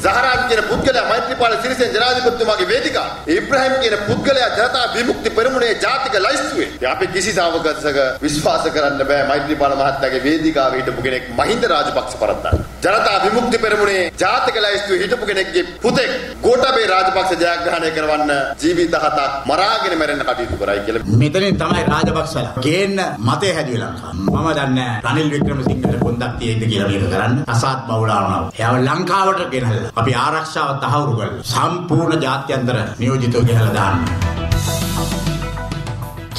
සහරාන් කියන පුද්ගලයා මෛත්‍රීපාල සිරිසේන ජනාධිපතිතුමාගේ වේදිකාවේ ඉබ්‍රහීම් කියන පුද්ගලයා ජනතා විමුක්ති පෙරමුණේ ජාතික ලයිස්තුවේ අපි කිසි සාවකත්සක විශ්වාස කරන්න බෑ මෛත්‍රීපාල මහත්තයාගේ වේදිකාවේ හිටපු කෙනෙක් මහින්ද රාජපක්ෂ පරද්දා. ජනතා විමුක්ති පෙරමුණේ ජාතික ලයිස්තුවේ හිටපු කෙනෙක්ගේ පුතෙක් ගෝඨාභය රාජපක්ෂ ජයග්‍රහණය කරවන්න ජීවිත හතක් මරාගෙන මැරෙන්න කටයුතු කරයි කියලා මෙතනින් තමයි රාජපක්ෂලා ගේන්න මතය හැදුවේ ලංකාව. මම දන්නේ රනිල් වික්‍රමසිංහට පොන්දක් තියෙයිද කියලා මේක කරන්න. අසාත් බවුලාවනවා. එයාව ලංකාවට ගෙනල්ලා අපි ආරක්ෂාව තහවුරු කරලා සම්පූර්ණ ජාත්‍යන්තර නියෝජිතව ගෙනල්ලා දාන්න.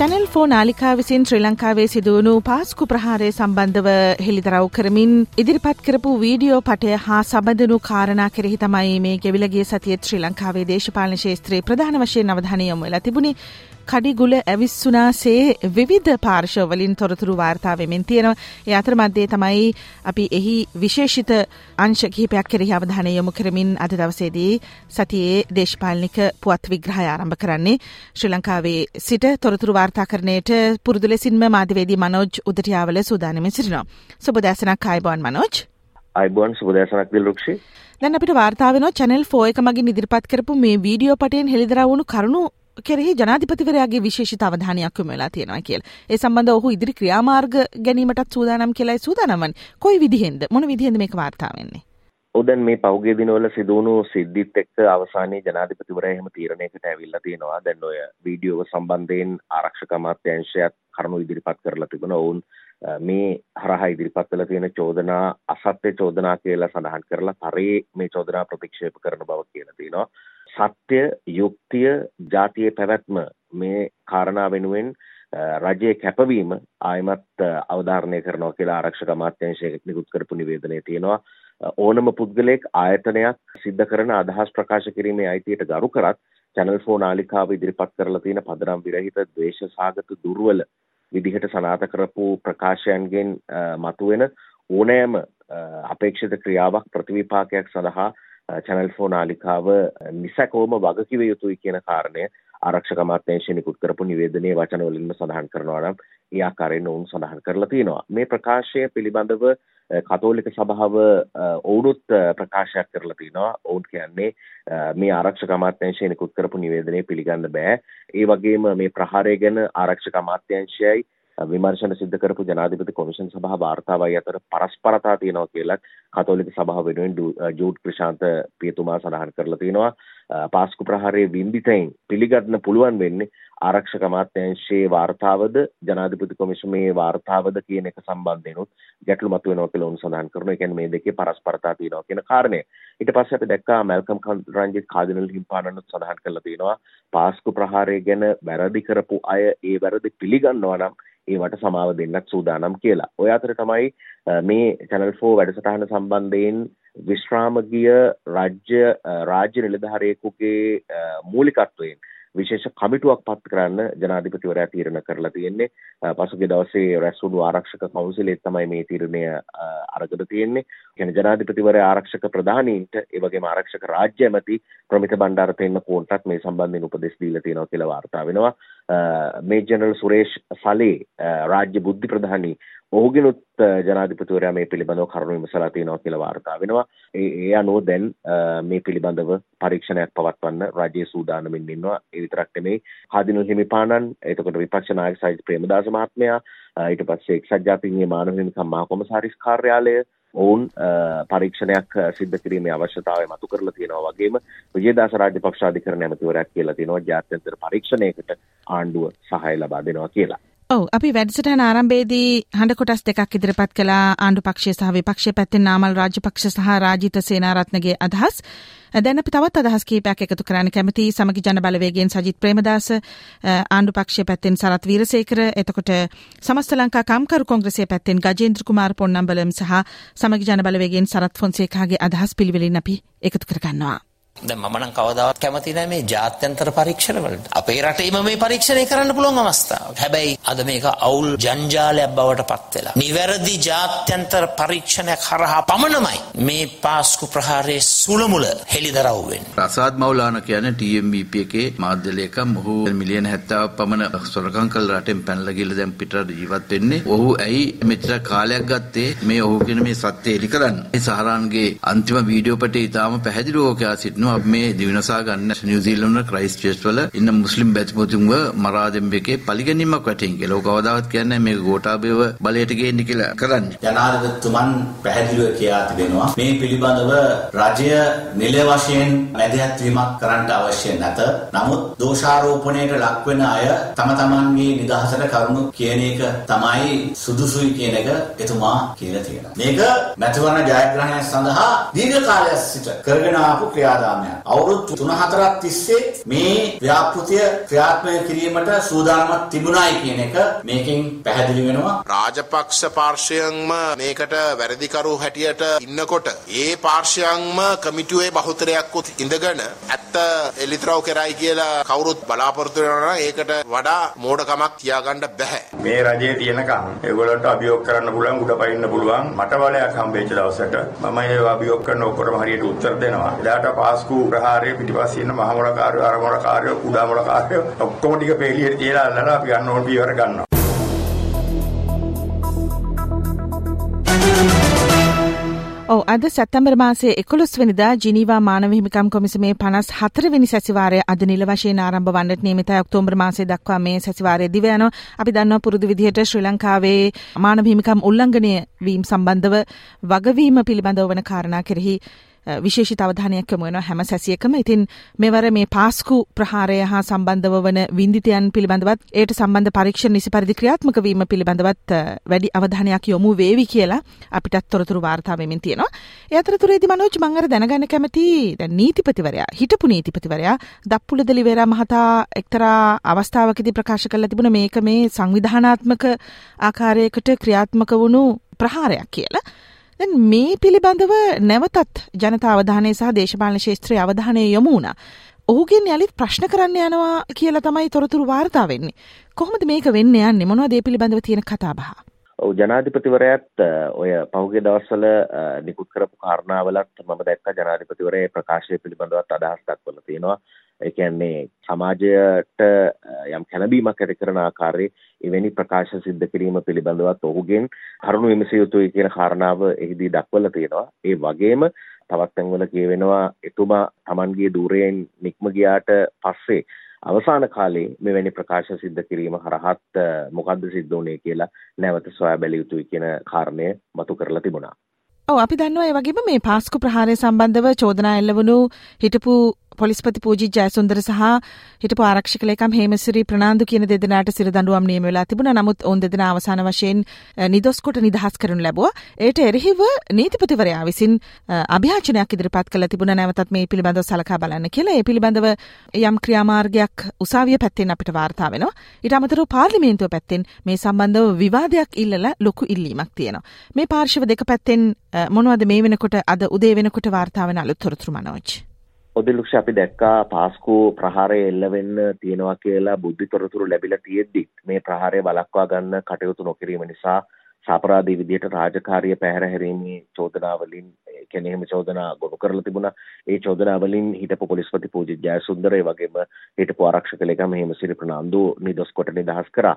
චැනල් ෆෝ නාලිකා විසින් ශ්‍රී ලංකාවේ සිදුවනු පාස්කු ප්‍රහාරය සම්බන්ධව හෙළිදරව් කරමින් ඉදිරිපත් කරපු වීඩියෝ පටය හා සබඳනු කාරණා කෙරෙහි තමයි මේ ගෙවිලගේ සතියත් ශ්‍රී ලංකාවේ දේශපාලන ශේත්‍රයේ ප්‍රධාන වශයෙන් අවධානය යොමු වෙලා තිබුණේ. කඩිගුල ඇවිස්සුනාසේ විවිධ පාර්ශවලින් තොරතුරු වාර්තා වෙමින් තියෙනවා. ඒ අතර මැද්දේ තමයි අපි එහි විශේෂිත අංශ කිහිපයක් කෙරෙහි අවධානය යොමු කරමින් අද දවසේදී සතියේ දේශපාලනික පුවත් විග්‍රහය ආරම්භ කරන්නේ. ශ්‍රී ලංකාවේ සිට තොරතුරු වාර්තාකරණයට පුරුදු ලෙසින්ම මාධ්‍යවේදී මනෝජ් උදටියාවල සූදානමින් සිටිනවා. සුබ දැසනක් ආයුබෝවන් මනෝජ්. අයිබෝන් සුබදෑසනක් දිල්රුක්ෂි දැන් අපිට වාර්තා වෙනවා channel 4 එක මගින් ඉදිරිපත් කරපු මේ වීඩියෝ පටයෙන් හෙළිදරව් වුණු කරුණු කෙරෙහි ජනාධිපතිවරයාගේ විශේෂිත අවධානයක් යොමු වෙලා තියෙනවා කියලා. ඒ සම්බන්ධව ඔහු ඉදිරි ක්‍රියාමාර්ග ගැනීමටත් සූදානම් කියලායි සූදානම් වන්නේ. කොයි විදිහෙන්ද? මොන විදිහෙන්ද මේක වාර්තා වෙන්නේ? ඔදැන් මේ පෞගේ දිනවල සිදුවුණු සිද්ධිත් එක්ක අවසානයේ ජනාධිපතිවරයා එහෙම තීරණයකට ඇවිල්ලා තියෙනවා. දැන් ඔය වීඩියෝව සම්බන්ධයෙන් ආරක්ෂක අමාත්‍යාංශයත් කරුණු ඉදිරිපත් කරලා තිබුණා. ඔවුන් මේ හරහා ඉදිරිපත් කළ තියෙන චෝදනා අසත්‍ය චෝදනා කියලා සඳහන් කරලා තරේ මේ චෝදනා ප්‍රතික්ෂේප කරන බව කියලා තියෙනවා. සත්‍ය යුක්තිය ජාතියේ පැවැත්ම මේ කාරණා වෙනුවෙන් රජයේ කැපවීම ආයමත් අවධාරණය කරනවා කියලා ආරක්ෂක අමාත්‍යංශය නිකුත් කරපු නිවේදනයේ තියෙනවා. ඕනම පුද්ගලයෙක් ආයතනයක් සිද්ධ කරන අදහස් ප්‍රකාශ කිරීමේ අයිතියට ගරු කරත් චැනල් ෆෝ නාලිකාව ඉදිරිපත් කරලා තියෙන පදනම් විරහිත ද්වේෂ සාගත දුර්වල විදිහට සනාත කරපු ප්‍රකාශයන්ගෙන් මතුවෙන ඕනෑම අපේක්ෂිත ක්‍රියාවක් ප්‍රතිවිපාකයක් සඳහා චැනල් ෆෝ නාලිකාව නිසැකෝම වගකිව යුතුයි කියන කාරණය ආරක්ෂක අමාත්‍යංශය නිකුත් කරපු නිවේදනයේ වචන වලින්ම සඳහන් කරනවා නම් ඒ ආකාරයෙන් ඔවුන් සඳහන් කරලා තියෙනවා. මේ ප්‍රකාශය පිළිබඳව කතෝලික සභාව ඔවුනුත් ප්‍රකාශයක් කරලා තිනවා ඔවුන් කියන්නේ මේ ආරක්ෂක අමාත්‍යංශය නිකුත් කරපු නිවේදනය පිළිගන්න බෑ. ඒ වගේම මේ ප්‍රහාරය ගැන ආරක්ෂක අමාත්‍යංශයයි විමර්ශන සිද්ධ කරපු ජනාධිපති කොමිෂන් සභා වාර්තාවයි අතර පරස්පරතා තියෙනවා කියලා කතෝලික සභාව වෙනුවෙන් ජූඩ් ප්‍රශාන්ත පියතුමා සඳහන් කරලා තියෙනවා. පාස්කු ප්‍රහාරයේ වින්දිතයින් පිළිගන්න පුළුවන් වෙන්නේ ආරක්ෂක අමාත්‍යංශයේ වාර්තාවද ජනාධිපති කොමිෂමේ වාර්තාවද කියන එක සම්බන්ධයෙන්ුත් ගැටලු මතුවෙනවා කියලා උන් සඳහන් කරනවා. ඒ කියන්නේ මේ දෙකේ පරස්පරතා තියෙනවා කියන කාරණය. ඊට පස්සේ අපි දැක්කා මැල්කම් රංජිත් කාදිනල් හිම්පාණනුත් සඳහන් කරලා තියෙනවා පාස්කු ප්‍රහාරය ගැන වැරදි කරපු අය ඒ වැරදි පිළිගන්නවා නම් ඒවට සමාව දෙන්නත් සූදානම් කියලා. ඔය අතර තමයි මේ චැනල් 4 වැඩසටහන සම්බන්ධයෙන් විශ්‍රාම ගිය රාජ්‍ය රාජ්‍ය නිලධාරියෙකුගේ මූලිකත්වයෙන් විශේෂ කමිටුවක් පත් කරන්න ජනාධිපතිවරයා තීරණ කරලා තියෙන්නේ. පසුගිය දවසේ රැස්වුණු ආරක්ෂක කවුන්සිලේ තමයි මේ තීරණය අරගෙන තියෙන්නේ. කියන්නේ ජනාධිපතිවරයා ආරක්ෂක ප්‍රධානීන්ට ඒ වගේම ආරක්ෂක රාජ්‍ය ඇමති ප්‍රමිත බණ්ඩාර තෙන්න කෝන්ටත් මේ සම්බන්ධයෙන් උපදෙස් දීලා තියෙනවා කියලා වාර්තා වෙනවා. මේ ජනරල් සුරේෂ් සලේ රාජ්‍ය බුද්ධි ප්‍රධානී ඔහුගෙනුත් ජනාධිපතිවරයා මේ පිළිබඳව කරුණු විමසලා තියෙනවා කියලා වාර්තා වෙනවා. ඒ ඒ අනුව දැන් මේ පිළිබඳව පරීක්ෂණයක් පවත්වන්න රජයේ සූදානමින් ඉන්නවා. ඒ විතරක් නෙමෙයි කාදිනුල් හිමිපාණන්, එතකොට විපක්ෂ නායක සයිජ් ප්‍රේමදාස මහත්මයා, ඊට පස්සේ එක්සත් ජාතීන්ගේ මානව හිමිකම් මහ කොමසාරිස් කාර්යාලය ඔවුන් පරීක්ෂණයක් සිද්ධ කිරීමේ අවශ්‍යතාවය මතු කරලා තියෙනවා වගේම විජේදාස රාජපක්ෂ අධිකරණ ඇමතිවරයක් කියලා තියෙනවා ජාත්‍යන්තර පරීක්ෂණයකට ආණ්ඩුව සහාය ලබා දෙනවා කියලා. ඔව් අපි වැඩසටහන ආරම්භයේදී හඬ කොටස් දෙකක් ඉදිරිපත් කළා ආණ්ඩු පක්ෂය සහ විපක්ෂය පැත්තෙන් නාමල් රාජපක්ෂ සහ රාජිත සේනාරත්නගේ අදහස්. දැන් අපි තවත් අදහස් කීපයක් එකතු කරන්න කැමති සමගි ජන බලවේගයෙන් සජිත් ප්‍රේමදාස ආණ්ඩු පක්ෂය පැත්තෙන් සරත් වීරසේකර එතකොට සමස්ත ලංකා කම්කරු කොංග්‍රසය පැත්තෙන් ගජේන්ද්‍ර කුමාර පොන්නම්බලම් සහ සමගි ජන බලවේගයෙන් සරත් ෆොන්සේකාගේ අදහස් පිළිවෙලින් අපි එකතු කරගන්නවා. දැන් මම නම් කවදාවත් කැමති නැහැ මේ ජාත්‍යන්තර පරීක්ෂණ වලට. අපේ රටේම මේ පරීක්ෂණය කරන්න පුළුවන් අවස්ථාවක්. හැබැයි අද මේක අවුල් ජංජාලයක් බවට පත් වෙලා. නිවැරදි ජාත්‍යන්තර පරීක්ෂණයක් හරහා පමණමයි මේ පාස්කු ප්‍රහාරයේ සුළමුල හෙළිදරව් වෙන්නේ. රසාද් මෞලාන කියන්නේ TMBP එකේ මාධ්‍ය ලේකම් ඔහු මිලියන 70ක් පමණ සොරකම් කළ රටෙන් පැනලා ගිහලා දැන් පිටරට ජීවත් වෙන්නේ. ඔහු ඇයි මෙච්චර කාලයක් ගත්තේ මේ ඔහු කියන මේ සත්‍ය එලි කරන්න. මේ සහරාන්ගේ අන්තිම වීඩියෝ පටේ ඉතාම පැහැදිලිව ඔකයා සිටිනවා අපි මේ දිවිනසා ගන්න නිව්සීලන්ත ක්‍රයිස්ට් චර්ච් වල ඉන්න මුස්ලිම් බැතිමතුන්ව මරා දෙම්බේකේ පරිගැනීමක් වටින් කියලා. ඔක කවදාවත් කියන්නේ මේක ගෝඨාභයව බලයට ගේන්න කියලා කරන්නේ. ජනාධිපතිතුමන් පැහැදිලිව කියා තිබෙනවා මේ පිළිබඳව රජය නිල වශයෙන් මැදිහත් වීමක් කරන්න අවශ්‍ය නැත. නමුත් දෝෂාරෝපණයට ලක්වෙන අය තම තමන්ගේ නිදහසට කරුණු කියන එක තමයි සුදුසුයි කියන එක එතුමා කියලා තියෙනවා. මේක මැතිවරණ ජයග්‍රහණය සඳහා දීර්ඝ කාලයක් සිට කරගෙන ආපු ක්‍රියාදාමයක්. අවුරුදු 3-4ක් තිස්සේ මේ ව්‍යාපෘතිය ක්‍රියාත්මක කිරීමට සූදානමක් තිබුණායි කියන එක මේකෙන් පැහැදිලි වෙනවා. රාජපක්ෂ පාර්ශ්වයෙන්ම මේකට වැරදිකරු හැටියට ඉන්නකොට ඒ පාර්ශ්වයන්ම කමිටුවේ බහුතරයක් උත් ඉඳගෙන ඇත්ත එලිතරව් කරයි කියලා කවුරුත් බලාපොරොත්තු වෙනවා ඒකට වඩා මෝඩකමක් තියාගන්න බෑ. මේ රජයේ තියෙනකම් ඒගොල්ලන්ට අභියෝග කරන්න පුළුවන් උඩ පයින්න පුළුවන් මට බලයක් හම්බෙච්ච දවසට මම ඒ අභියෝග කරන ඔක්කොටම හරියට උත්තර දෙනවා. එදාට පාස්කු ප්‍රහාරයේ පිටිපස්සේ ඉන්න මහමොලකාරයෝ අරමොලකාරයෝ කුඩාමොලකාරයෝ ඔක්කොම ටික පෙළියට තියලා අල්ලලා අපි ගන්න ඕන පියවර ගන්නවා. ඔව අද සැත්තම්බර් මාසේ එකොළොස් වනිදා ජිනීවා මානව හිමිකම් කොමිසමේ පනස් හතරවෙනි සැසිවාරය අද නිල වශයෙන් ආරම්භ වන්නට නියමිතයි ඔක්තෝබර් මාසේ දක්වා මේ සැසිවාරය දිවයන අපි දන්නවා පුරුදු විදිහට ශ්‍රී ලංකාවේ මානව හිමිකම් උල්ලංඝනය වීම සම්බන්ධව වගවීම පිළිබඳව වන කාරණා කෙරෙහි විශේෂිත අවධානයක් යොමු වෙනවා හැම සැසියකම. ඉතින් මෙවර මේ පාස්කු ප්‍රහාරය හා සම්බන්ධව වන වින්දිතයන් පිළිබඳවත් ඒට සම්බන්ධ පරීක්ෂණ නිසි පරිදි ක්‍රියාත්මක වීම පිළිබඳවත් වැඩි අවධානයක් යොමු වේවි කියලා අපිටත් තොරතුරු වාර්තා වෙමින් තියෙනවා. ඒ අතරතුරේදී මනෝජ් මං අර දැනගන්න කැමති දැන් නීතිපතිවරයා හිටපු නීතිපතිවරයා දප්පුල දෙලිවේරා මහතා එක්තරා අවස්ථාවකදී ප්‍රකාශ කළා තිබුණ මේක මේ සංවිධානාත්මක ආකාරයකට ක්‍රියාත්මක වුණු ප්‍රහාරයක් කියලා. දැන් මේ පිළිබඳව නැවතත් ජනතා අවධානය සහ දේශපාලන ශේත්‍රයේ අවධානය යොමු වුණා. ඔහුගෙන් යළිත් ප්‍රශ්න කරන්න යනවා කියලා තමයි තොරතුරු වාර්තා වෙන්නේ. කොහොමද මේක වෙන්න යන්නේ? මොනවද මේ පිළිබඳව තියෙන කතාබහ? ඔව් ජනාධිපතිවරයාත් ඔය පහුගිය දවස්වල නිකුත් කරපු කාරණාවලත් මම දැක්ක ජනාධිපතිවරයා ප්‍රකාශය පිළිබඳවත් අදහස් දක්වලා තියෙනවා. ඒ කියන්නේ සමාජයට යම් කැළඹීමක් ඇති කරන ආකාරයේ එවැනි ප්‍රකාශ සිද්ධ කිරීම පිළිබඳවත් ඔහුගෙන් කරුණු විමසිය යුතුයි කියන කාරණාව එහිදී දක්වලා තියෙනවා. ඒ වගේම තවත් තැන්වල කියවෙනවා එතුමා Tamanගේ ධූරයෙන් නික්ම ගියාට පස්සේ අවසාන කාලේ මෙවැනි ප්‍රකාශ සිද්ධ කිරීම හරහත් මොකද්ද සිද්ධ වුනේ කියලා නැවත සොයා බැලිය යුතුයි කියන කාරණය මතු කරලා තිබුණා. ඔව් අපි දන්නවා ඒ වගේම මේ පාස්කු ප්‍රහාරය සම්බන්ධව චෝදනා එල්ලවනු හිටපු පොලිස්පති පූජි ජයසුන්දර සහ හිටපු ආරක්ෂක ලේකම් හේමසිරි ප්‍රනාන්දු කියන දෙදෙනාට සිර දඬුවම් නියම වෙලා තිබුණා. නමුත් ඔවුන් දෙදෙනා අවසාන වශයෙන් නිදොස් කොට නිදහස් කරනු ලැබුවා. ඒට එරෙහිව නීතිපතිවරයා විසින් අභියාචනයක් ඉදිරිපත් කළ තිබුණ නැවතත් මේ පිළිබඳව සලකා බලන්න කියලා. ඒ පිළිබඳව යම් ක්‍රියාමාර්ගයක් උසාවිය පැත්තෙන් අපිට වාර්තා වෙනවා. ඊට අමතරව පාර්ලිමේන්තුව පැත්තෙන් මේ සම්බන්ධව විවාදයක් ඉල්ලලා ලොකු ඉල්ලීමක් තියෙනවා. මේ පාර්ශව දෙක පැත්තෙන් මොනවද මේ වෙනකොට අද උදේ වෙනකොට වාර්තා වෙන අලුත් තොරතුරු මනෝජ්? ඔදිලුක්ෂ අපි දැක්කා පාස්කු ප්‍රහාරය එල්ල වෙන්න තියෙනවා කියලා බුද්ධි තොරතුරු ලැබිලා තියෙද්දි මේ ප්‍රහාරය වළක්වා ගන්න කටයුතු නොකිරීම නිසා සාපරාධී විදියට රාජකාරිය පැහැර හැරීමේ චෝදනාවලින් කියන්නේ එහෙම චෝදනා ගොනු කරලා තිබුණා. ඒ චෝදනාවලින් හිටපු පොලිස්පති පූජිත් ජයසුන්දර ඒ වගේම හිටපු ආරක්ෂක ලේකම් හේමසිරි ප්‍රනාන්දු නිදොස් කොට නිදහස් කරා.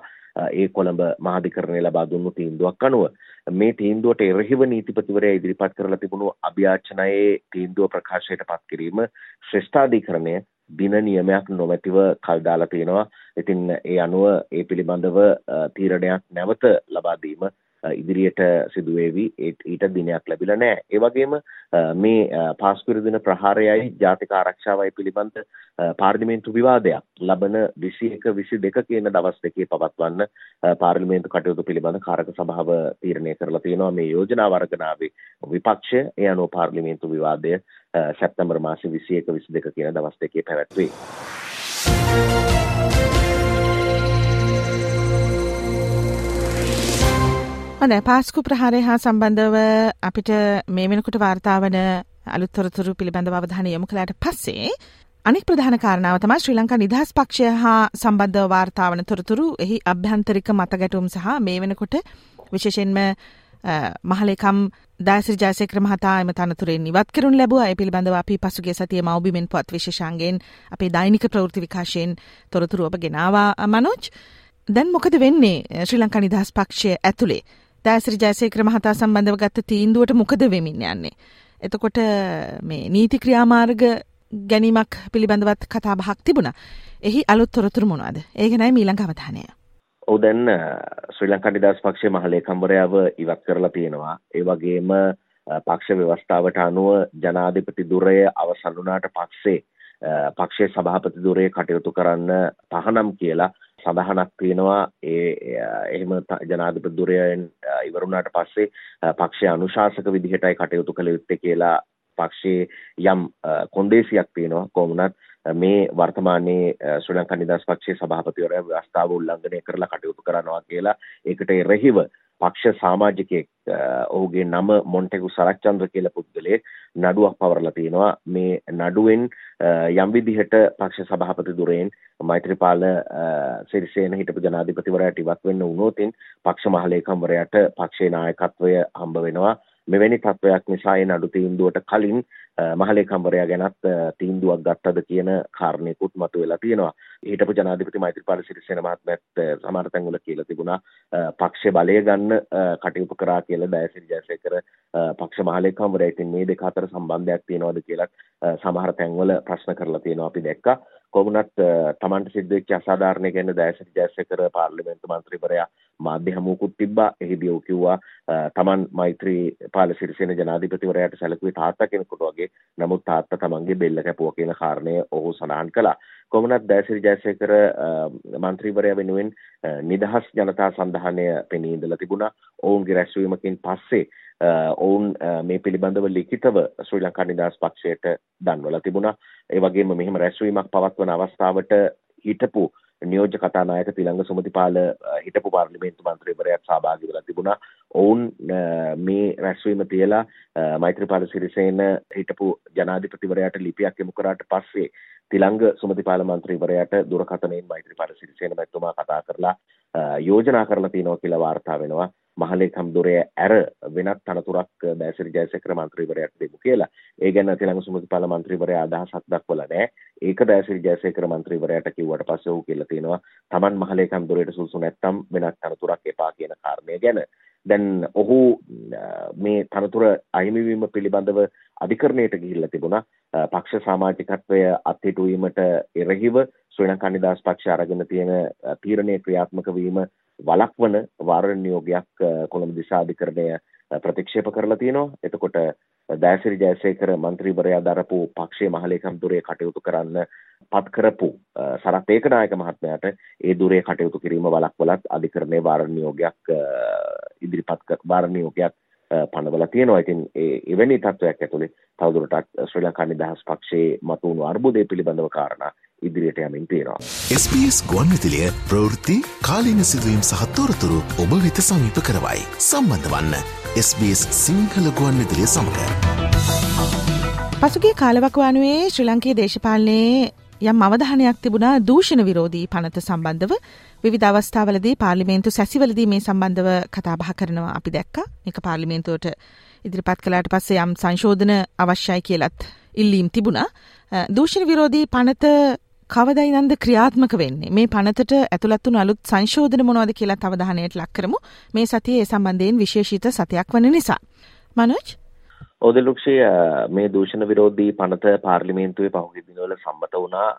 ඒ කොළඹ මහාධිකරණය ලබා දුන්නු තීන්දුවක් අනුව මේ තීන්දුවට එරෙහිව නීතිපතිවරයා ඉදිරිපත් කරලා තිබුණු අභ්‍යාචනයේ තීන්දුව ප්‍රකාශයට පත් කිරීම ශ්‍රේෂ්ඨාධිකරණය දින නියමයක් නොමැතිව කල් දාලා තියෙනවා. ඉතින් ඒ අනුව ඒ පිළිබඳව තීරණයක් නැවත ලබා දීම ඉදිරියට සිදුවේවි ඊට දිනයක් ලැබිලා නැහැ. ඒ වගේම මේ පාස්කුරු දින ප්‍රහාරයයි ජාතික ආරක්ෂාවයි පිළිබඳ පාර්ලිමේන්තු විවාදයක් ලබන 21 22 කියන දවස් දෙකේ පවත්වන්න පාර්ලිමේන්තු කටයුතු පිළිබඳ කාරක සභාව තීරණය කරලා තියෙනවා මේ යෝජනා වර්ගනාවේ විපක්ෂය ඒ අනුව පාර්ලිමේන්තු විවාදය සැප්තැම්බර් මාසේ 21 22 කියන දවස් දෙකේ පැවැත්වේ. හොඳයි. පාස්කු ප්‍රහාරය හා සම්බන්ධව අපිට මේ වෙනකොට වාර්තා වන අලුත්තොරතුරු පිළිබඳ අවධානය යොමු කළාට පස්සේ අනික් ප්‍රධාන කාරණාව තමයි ශ්‍රී ලංකා නිදහස් පක්ෂය හා සම්බන්ධව වාර්තාවන තොරතුරු. එහි අභ්‍යන්තරික මතගැටුම් සහ මේ වෙනකොට විශේෂයෙන්ම මහලේකම් දාසිරි ජයසේකර මහතා එම තනතුරෙන් ඉවත් කරනු ලැබුවා. ඒ පිළිබඳව අපි පසුගිය සතියේ මව්බිමෙන් පුවත් විශේෂාංගයෙන් අපේ දෛනික ප්‍රවෘත්ති විකාශයෙන් තොරතුරු ඔබ ගෙනාවා මනෝජ්. දැන් මොකද වෙන්නේ? ශ්‍රී ලංකා නිදහස් පක්ෂය ඇතුලේ දාසිරි ජයසේකර මහතා සම්බන්ධව ගත්ත තීන්දුවට මොකද වෙමින් යන්නේ එතකොට මේ නීති ක්‍රියාමාර්ග ගැනීමක් පිළිබඳවත් කතා බහක් තිබුණා. එහි අලුත් තොරතුරු මොනවද? ඒ ගැනයි මීළඟ අවධානය. ඔව් දැන් ශ්‍රී ලංකා නිදහස් පක්ෂයේ මහලේකම්වරයාව ඉවත් කරලා තියෙනවා. ඒ වගේම පක්ෂ ව්‍යවස්ථාවට අනුව ජනාධිපති දුරය අවසන් වුණාට පස්සේ පක්ෂයේ සභාපති දුරේ කටයුතු කරන්න තහනම් කියලා සඳහනක් තියෙනවා. ඒ එහෙම ජනාධිපති දුරයෙන් ඉවරුණාට පස්සේ පක්ෂයේ අනුශාසක විදිහටයි කටයුතු කළ යුත්තේ කියලා පක්ෂයේ යම් කොන්දේසියක් තියෙනවා කොමුණත් මේ වර්තමානයේ ශ්‍රී ලංකා නිදහස් පක්ෂයේ සභාපතිවරයා ව්‍යවස්ථාව උල්ලංඝනය කරලා කටයුතු කරනවා කියලා ඒකට එරෙහිව පක්ෂ සමාජිකයෙක් ඔහුගේ නම මොන්ටෙකු සරච්චන්ද්‍ර කියලා පුද්ගලයෙක් නඩුවක් පවරලා තියෙනවා මේ නඩුවෙන් යම් විදිහට පක්ෂ සභාපති දුරෙන් මෛත්‍රීපාල සිරිසේන හිටපු ජනාධිපතිවරයාට ඉවත් වෙන්න වුණොතින් පක්ෂ මහලේකම්වරයාට පක්ෂේ නායකත්වය හම්බ වෙනවා. මෙවැනි තත්ත්වයක් නිසා ඒ නඩු තීන්දුවට කලින් මහලේකම්වරයා ගැනත් තීන්දුවක් ගත්තද කියන කාරණයකුත් මතුවෙලා තියෙනවා. හිටපු ජනාධිපති මෛත්‍රීපාල සිරිසේන මහත්මයාත් සමහර තැන්වල කියලා තිබුණා පක්ෂ බලය ගන්න කටයුතු කරා කියලා දයසිරි ජයසේකර පක්ෂ මහලේකම්වරයා ඉතින් මේ දෙක අතර සම්බන්ධයක් තියෙනවද කියලා සමහර තැන්වල ප්‍රශ්න කරලා තියෙනවා අපි දැක්කා. කොමුණත් තමන්ට සිද්ධ වෙච්ච අසාධාරණය ගැන දයසිරි ජයසේකර පාර්ලිමේන්තු මන්ත්‍රීවරයා මාධ්‍ය හමුවකුත් තිබ්බා. එහිදී ඔහු කිව්වා තමන් මෛත්‍රී පාල සිරිසේන ජනාධිපතිවරයාට සැලකුවේ තාත්තා කෙනෙකුට වගේ. නමුත් තාත්තා තමන්ගේ බෙල්ල කැපුවා කියන කාරණය ඔහු සඳහන් කළා. කොමුණත් දයසිරි ජයසේකර මන්ත්‍රීවරයා වෙනුවෙන් නිදහස් ජනතා සන්ධානය පෙනී ඉඳලා තිබුණා. ඔවුන්ගේ රැස්වීමකින් පස්සේ ඔවුන් මේ පිළිබඳව ලිඛිතව ශ්‍රී ලංකා නිදහස් පක්ෂයට දන්වලා තිබුණා. ඒ වගේම මෙහෙම රැස්වීමක් පවත්වන අවස්ථාවට හිටපු නියෝජ්‍ය කතානායක තිලංග සුමතිපාල හිටපු පාර්ලිමේන්තු මන්ත්‍රීවරයාත් සහභාගී වෙලා තිබුණා. ඔවුන් මේ රැස්වීම තියලා මෛත්‍රීපාල සිරිසේන හිටපු ජනාධිපතිවරයාට ලිපියක් යොමු කරාට පස්සේ තිලංග සුමතිපාල මන්ත්‍රීවරයාට දුරකථනයෙන් මෛත්‍රීපාල සිරිසේන මැතිතුමා කතා කරලා යෝජනා කරලා තියෙනවා කියලා වාර්තා වෙනවා. මහලේකම් දුරේ ඇර වෙනත් තනතුරක් දැසිරි ජයසේකර මන්ත්‍රීවරයාට දෙමු කියලා. ඒ ගැන තිලංග සුමතිපාල මන්ත්‍රීවරයා අදහසක් දක්වලා නැහැ. ඒක දැසිරි ජයසේකර මන්ත්‍රීවරයාට කිව්වට පස්සේ ඔහු කියලා තියෙනවා Taman මහලේකම් දුරේට සුසු නැත්තම් වෙනත් තනතුරක් එපා කියන කාරණය ගැන. දැන් ඔහු මේ තනතුර අහිමිවීම පිළිබඳව අධිකරණයට ගිහිල්ලා තිබුණා. පක්ෂ සමාජිකත්වය අත්හිටුවීමට එරෙහිව ශ්‍රී ලංකා නිදහස් පක්ෂය අරගෙන තියෙන තීරණය ක්‍රියාත්මක වීම වලක්වන වාරණ නියෝගයක් කොළඹ දිසාධිකරණය ප්‍රතික්ෂේප කරලා තියෙනවා. එතකොට දෑසිරි ජයසේකර මන්ත්‍රීවරයා දරපු පක්ෂයේ මහලේකම් දුරේ කටයුතු කරන්න පත් කරපු සරත් ඒකනායක මහත්මයාට ඒ දුරේ කටයුතු කිරීම වලක්වලත් අධිකරණයේ වාරණ නියෝගයක් ඉදිරිපත් වාරණ නියෝගයක් පනවලා තියෙනවා. ඉතින් ඒ එවැනි තත්වයක් ඇතුලේ තවදුරටත් ශ්‍රී ලංකා නිදහස් පක්ෂයේ මතුවුණු අර්බුදය පිළිබඳව කාරණා ඉදිරියට යමින් තියෙනවා. SBS ගුවන්විතිලිය ප්‍රවෘත්ති කාලීන සිදුවීම් සහ තොරතුරු ඔබ වෙත සමීප කරවයි. සම්බන්ධ වන්න SBS සිංහල ගුවන්විතිලිය සමඟ. පසුගේ කාලවකවානුවේ ශ්‍රී ලංකයේ දේශපාලනයේ යම් අවධානයක් තිබුණා දූෂණ විරෝධී පනත සම්බන්ධව විවිධ අවස්ථාවලදී පාර්ලිමේන්තු සැසිවලදී මේ සම්බන්ධව කතාබහ කරනවා අපි දැක්ක එක පාර්ලිමේන්තුවට ඉදිරිපත් කලාට පස්සේ යම් සංශෝධන අවශ්‍යයි කියලත් ඉල්ලීම් තිබුණා දූෂණ විරෝධී පනත කවදයි නන්ද ක්‍රියාත්මක වෙන්නේ? මේ පනතට ඇතුළත් වුණු අලුත් සංශෝධන මොනවද කියලා අවධානයට ලක් කරමු. මේ සතියේ ඒ සම්බන්ධයෙන් විශේෂිත සතියක් වන නිසා. මනෝජ්? ඕදලුක්ෂය මේ දූෂණ විරෝධී පනත පාර්ලිමේන්තුවේ පහුගිය දිනවල සම්මත වුණා.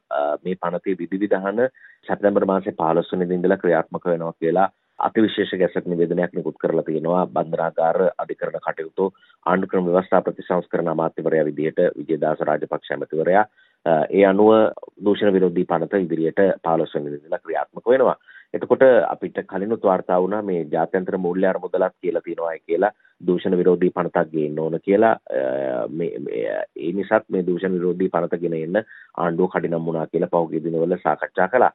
මේ පනතේ විධිවිධාන සැප්තැම්බර් මාසේ 15 වෙනිදා ඉඳලා ක්‍රියාත්මක වෙනවා කියලා අතිවිශේෂ ගැසට් නිවේදනයක් නිකුත් කරලා තියෙනවා. බන්ධනාගාර අධිකරණ කටයුතු ආණ්ඩුක්‍රම ව්‍යවස්ථා ප්‍රතිසංස්කරණ අමාත්‍යවරයා විදිහට විජේදාස රාජපක්ෂ ඇමතිවරයා ඒ අනුව දූෂණ විරෝධී පනත ඉදිරියට 15 වෙනිදා ඉඳලා ක්‍රියාත්මක වෙනවා. එතකොට අපිට කලිනුත් වාර්තා වුණා මේ ජාත්‍යන්තර මූල්‍ය අරමුදලක් කියලා තියෙනවා කියලා දූෂණ විරෝධී පනතක් ගේන්න ඕන කියලා මේ ඒ නිසාත් මේ දූෂණ විරෝධී පනත ගෙන එන්න ආණ්ඩුව කඩිනම් වුණා කියලා පහුගිය දිනවල සාකච්ඡා කළා.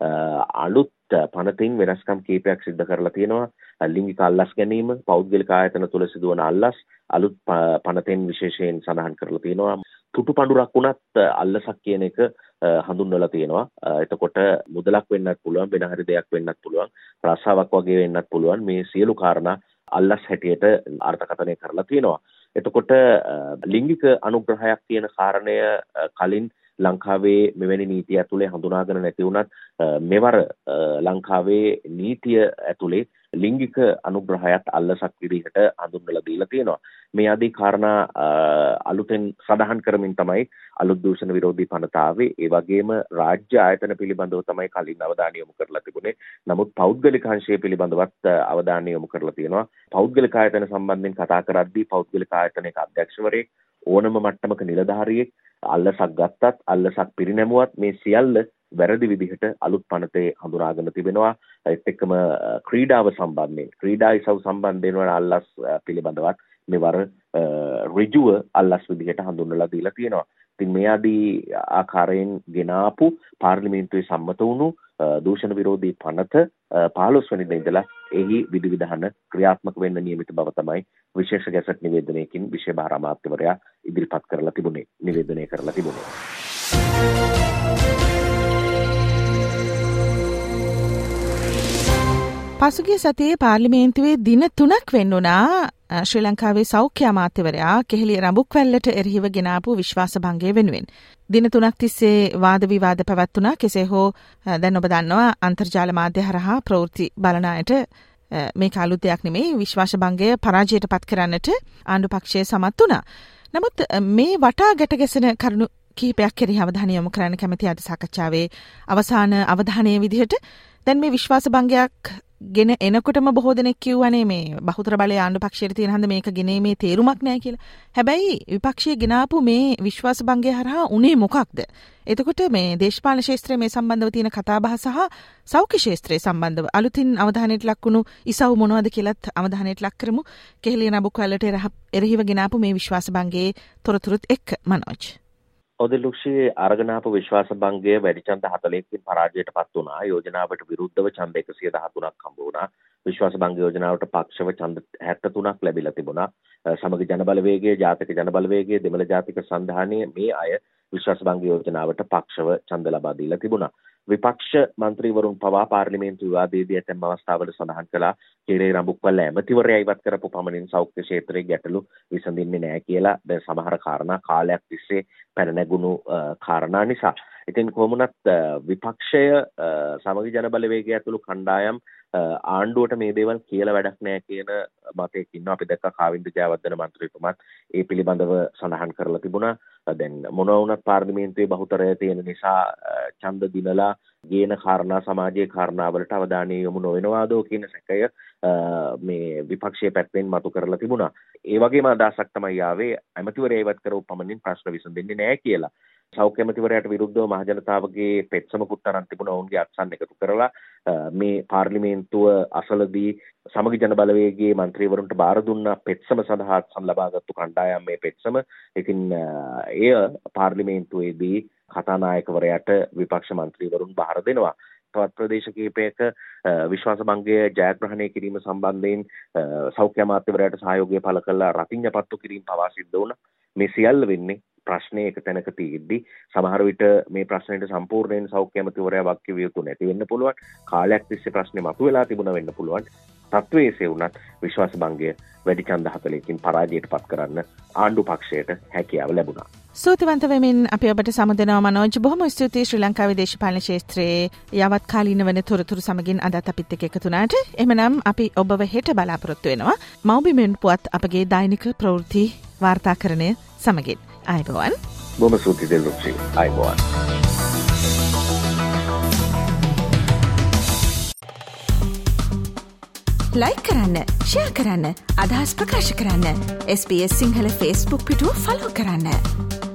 අලුත් පනතින් වෙනස්කම් කීපයක් සිද්ධ කරලා තියෙනවා. ලිංගික අල්ලස් ගැනීම පෞද්ගලික ආයතන තුළ සිදුවන අල්ලස් අලුත් පනතෙන් විශේෂයෙන් සඳහන් කරලා තියෙනවා. තුටු පඩුරක් වුණත් අල්ලසක් කියන එක හඳුන්වලා තියෙනවා. එතකොට මුදලක් වෙන්නත් පුළුවන් වෙන හරි දෙයක් වෙන්නත් පුළුවන් රස්සාවක් වගේ වෙන්නත් පුළුවන්. මේ සියලු කාරණා අල්ලස් හැටියට අර්ථකථනය කරලා තියෙනවා. එතකොට ලිංගික අනුග්‍රහයක් තියෙන කාරණය කලින් ලංකාවේ මෙවැනි නීතිය ඇතුළේ හඳුනාගෙන නැති වුණත් මෙවර ලංකාවේ නීතිය ඇතුළේ ලිංගික අනුග්‍රහයත් අල්ලසක් විදිහට හඳුන්වලා දීලා තියෙනවා. මේ ආදී කාරණා අලුතෙන් සඳහන් කරමින් තමයි අලුත් දූෂණ විරෝධී පනත ආවේ. ඒ වගේම රාජ්‍ය ආයතන පිළිබඳව තමයි කලින් අවධානය යොමු කරලා තිබුණේ. නමුත් පෞද්ගලික අංශය පිළිබඳවත් අවධානය යොමු කරලා තියෙනවා. පෞද්ගලික ආයතන සම්බන්ධයෙන් කතා කරද්දී පෞද්ගලික ආයතනයක අධ්‍යක්ෂවරයෙක් ඕනම මට්ටමක නිලධාරියෙක් අල්ලසක් ගත්තත් අල්ලසක් පිරිනැමුවත් මේ සියල්ල වැරදි විදිහට අලුත් පනතේ හඳුනාගෙන තිබෙනවා ඒත් එක්කම ක්‍රීඩාව සම්බන්ධයෙන් ක්‍රීඩා ඉසව් සම්බන්ධයෙන් වන අල්ලස් පිළිබඳවත් මෙවර ඍජුව අල්ලස් විදිහට හඳුන්වලා දීලා තියෙනවා. ඉතින් මේ ආදී ආකාරයෙන් ගෙනාපු පාර්ලිමේන්තුවේ සම්මත වුණු දූෂණ විරෝධී පනත 15 වෙනිදා ඉඳලා එහි විධිවිධාන ක්‍රියාත්මක වෙන්න නියමිත බව තමයි විශේෂ ගැසට් නිවේදනයකින් විශේෂ භාර අමාත්‍යවරයා ඉදිරිපත් කරලා තිබුණේ නිවේදනය කරලා තිබුණේ. පසුගිය සතියේ පාර්ලිමේන්තුවේ දින තුනක් වෙන්නුනා ශ්‍රී ලංකාවේ සෞඛ්‍ය අමාත්‍යවරයා කෙහෙලිය රඹුක්වැල්ලට එරහිව ගෙනාපු විශ්වාසභංගය වෙනුවෙන්. දින තුනක් තිස්සේ වාද විවාද පැවැත්වුණා කෙසේ හෝ දැන් ඔබ දන්නවා අන්තර්ජාල මාධ්‍ය හරහා ප්‍රවෘත්ති බලනායට මේ කාලුත් දෙයක් නෙමේ විශ්වාස භංගය පරාජයට පත් කරන්නට ආණ්ඩු පක්ෂය සමත් වුණා. නමුත් මේ වටා ගැටගැසෙන කරුණු කීපයක් කෙරෙහි අවධානය යොමු කරන්න කැමති අද සාකච්ඡාවේ අවසාන අවධානය විදිහට දැන් මේ විශ්වාස භංගයක් ගෙන එනකොටම බොහෝ දෙනෙක් කිව්වනේ මේ බහුතර බලය ආණ්ඩු පක්ෂයට තියෙන හන්ද මේක ගෙනීමේ තේරුමක් නැහැ කියලා. හැබැයි විපක්ෂය ගෙනාපු මේ විශ්වාස භංගය හරහා උනේ මොකක්ද? එතකොට මේ දේශපාලන ශාස්ත්‍රයේ මේ සම්බන්ධව තියෙන කතාබහ සහ සෞඛ්‍ය ශාස්ත්‍රයේ සම්බන්ධව අලුතින් අවධානයට ලක්වුණු ඉසව් මොනවද කියලත් අවධානයට ලක් කරමු. කෙහෙලිය නබුකල්ලට එරහිව ගෙනාපු මේ විශ්වාස භංගයේ තොරතුරුත් එක්ක මනෝජ්. ඔදලුක්ෂයේ අරගනාපු විශ්වාස භංගය වැඩි ඡන්ද 40කින් පරාජයට පත් වුණා. යෝජනාවට විරුද්ධව ඡන්ද 113ක් හම්බ වුණා. විශ්වාස භංග යෝජනාවට පක්ෂව ඡන්ද 73ක් ලැබිලා තිබුණා. සමග ජනබලවේගයේ ජාතික ජනබලවේගයේ දෙමළ ජාතික සංධානයේ මේ අය විශ්වාස භංග යෝජනාවට පක්ෂව ඡන්ද ලබා දීලා තිබුණා. විපක්ෂ මන්ත්‍රීවරුන් පවා පාර්ලිමේන්තු විවාදයේදී ඇතැම් අවස්ථාවල සඳහන් කළා කේරේ රඹුක්වැල්ල ඇමතිවරයා ඉවත් කරපු පමණින් සෞඛ්‍ය ක්ෂේත්‍රයේ ගැටලු විසඳින්නේ නැහැ කියලා දැන් සමහර කාරණා කාලයක් තිස්සේ පැන නැගුණු කාරණා නිසා. ඉතින් කොහොමුණත් විපක්ෂය සමගි ජනබලවේගය ඇතුළු කණ්ඩායම් ආණ්ඩුවට මේ දේවල් කියලා වැඩක් නෑ කියන මතයක් ඉන්නවා. අපි දැක්ක කාවින්ද ජයවර්ධන මන්ත්‍රීතුමත් ඒ පිළිබඳව සඳහන් කරලා තිබුණා. දැන් මොනවා වුණත් පාර්ලිමේන්තුවේ බහුතරය තියෙන නිසා ඡන්ද දිනලා ගේන කාරණා සමාජයේ කාරණාවලට අවධානය යොමු නොවෙනවාදෝ කියන සැකය මේ විපක්ෂයේ පැත්තෙන් මතු කරලා තිබුණා. ඒ වගේම අදහසක් තමයි ආවේ ඇමතිවරයා ඉවත් කරව පමණින් ප්‍රශ්න විසඳෙන්නේ නැහැ කියලා. සෞඛ්‍ය ඇමතිවරයාට විරුද්ධව මහජනතාවගේ පෙත්සමකුත් අරන් තිබුණා ඔවුන්ගේ අත්සන් එකතු කරලා මේ පාර්ලිමේන්තුව අසලදී සමගි ජන බලවේගයේ මන්ත්‍රීවරුන්ට බාර දුන්නා පෙත්සම සඳහා අත්සන් ලබාගත්තු කණ්ඩායම් මේ පෙත්සම. ඉතින් එය පාර්ලිමේන්තුවේදී කතානායකවරයාට විපක්ෂ මන්ත්‍රීවරුන් බාර දෙනවා. තවත් ප්‍රදේශ කිහිපයක විශ්වාස භංගය ජයග්‍රහණය කිරීම සම්බන්ධයෙන් සෞඛ්‍ය අමාත්‍යවරයාට සහයෝගය පළ කළා රතිඤ්ඤ පත්තු කිරීම පවා සිද්ධ වුණා. මේ සියල්ල වෙන්නේ ප්‍රශ්නය එක තැනක තියෙද්දි සමහර විට මේ ප්‍රශ්නයට සම්පූර්ණයෙන් සෞඛ්‍ය ඇමතිවරයා වක් කිව යුතු නැති වෙන්න පුළුවන්. කාලයක් තිස්සේ ප්‍රශ්නේ මතුවලා තිබුණා වෙන්න පුළුවන්. තත්ත්වයේ එසේ වුණත් විශ්වාස භංගය වැඩි ඡන්ද 40කින් පරාජයට පත් කරන්න ආණ්ඩු පක්ෂයට හැකියාව ලැබුණා. සූතිවන්ත වෙමින් අපි ඔබට සමුදනවා මනෝජ්. බොහොම ස්තුතියි ශ්‍රී ලංකාවේ දේශපාලන ක්ෂේත්‍රයේ යවත් කාලීන වන තොරතුරු සමගින් අදත් අපිත් එක්ක එකතුනාට එමනම් අපි ඔබව හෙට බලාපොරොත්තු වෙනවා. මව්බිමෙන් පුවත් අපගේ දෛනික ප්‍රවෘත්ති වාර්තාකරණය සමගින්. අයිබෝවන් බොම සූතිද ලුක්ෂි අයිබෝවන්. ලයි කරන්න ෂයා කරන්න අදහස් ප්‍රකාශ කරන්න SBS සිංහල ෆස්බුක් පිටුව ෆලෝ කරන්න.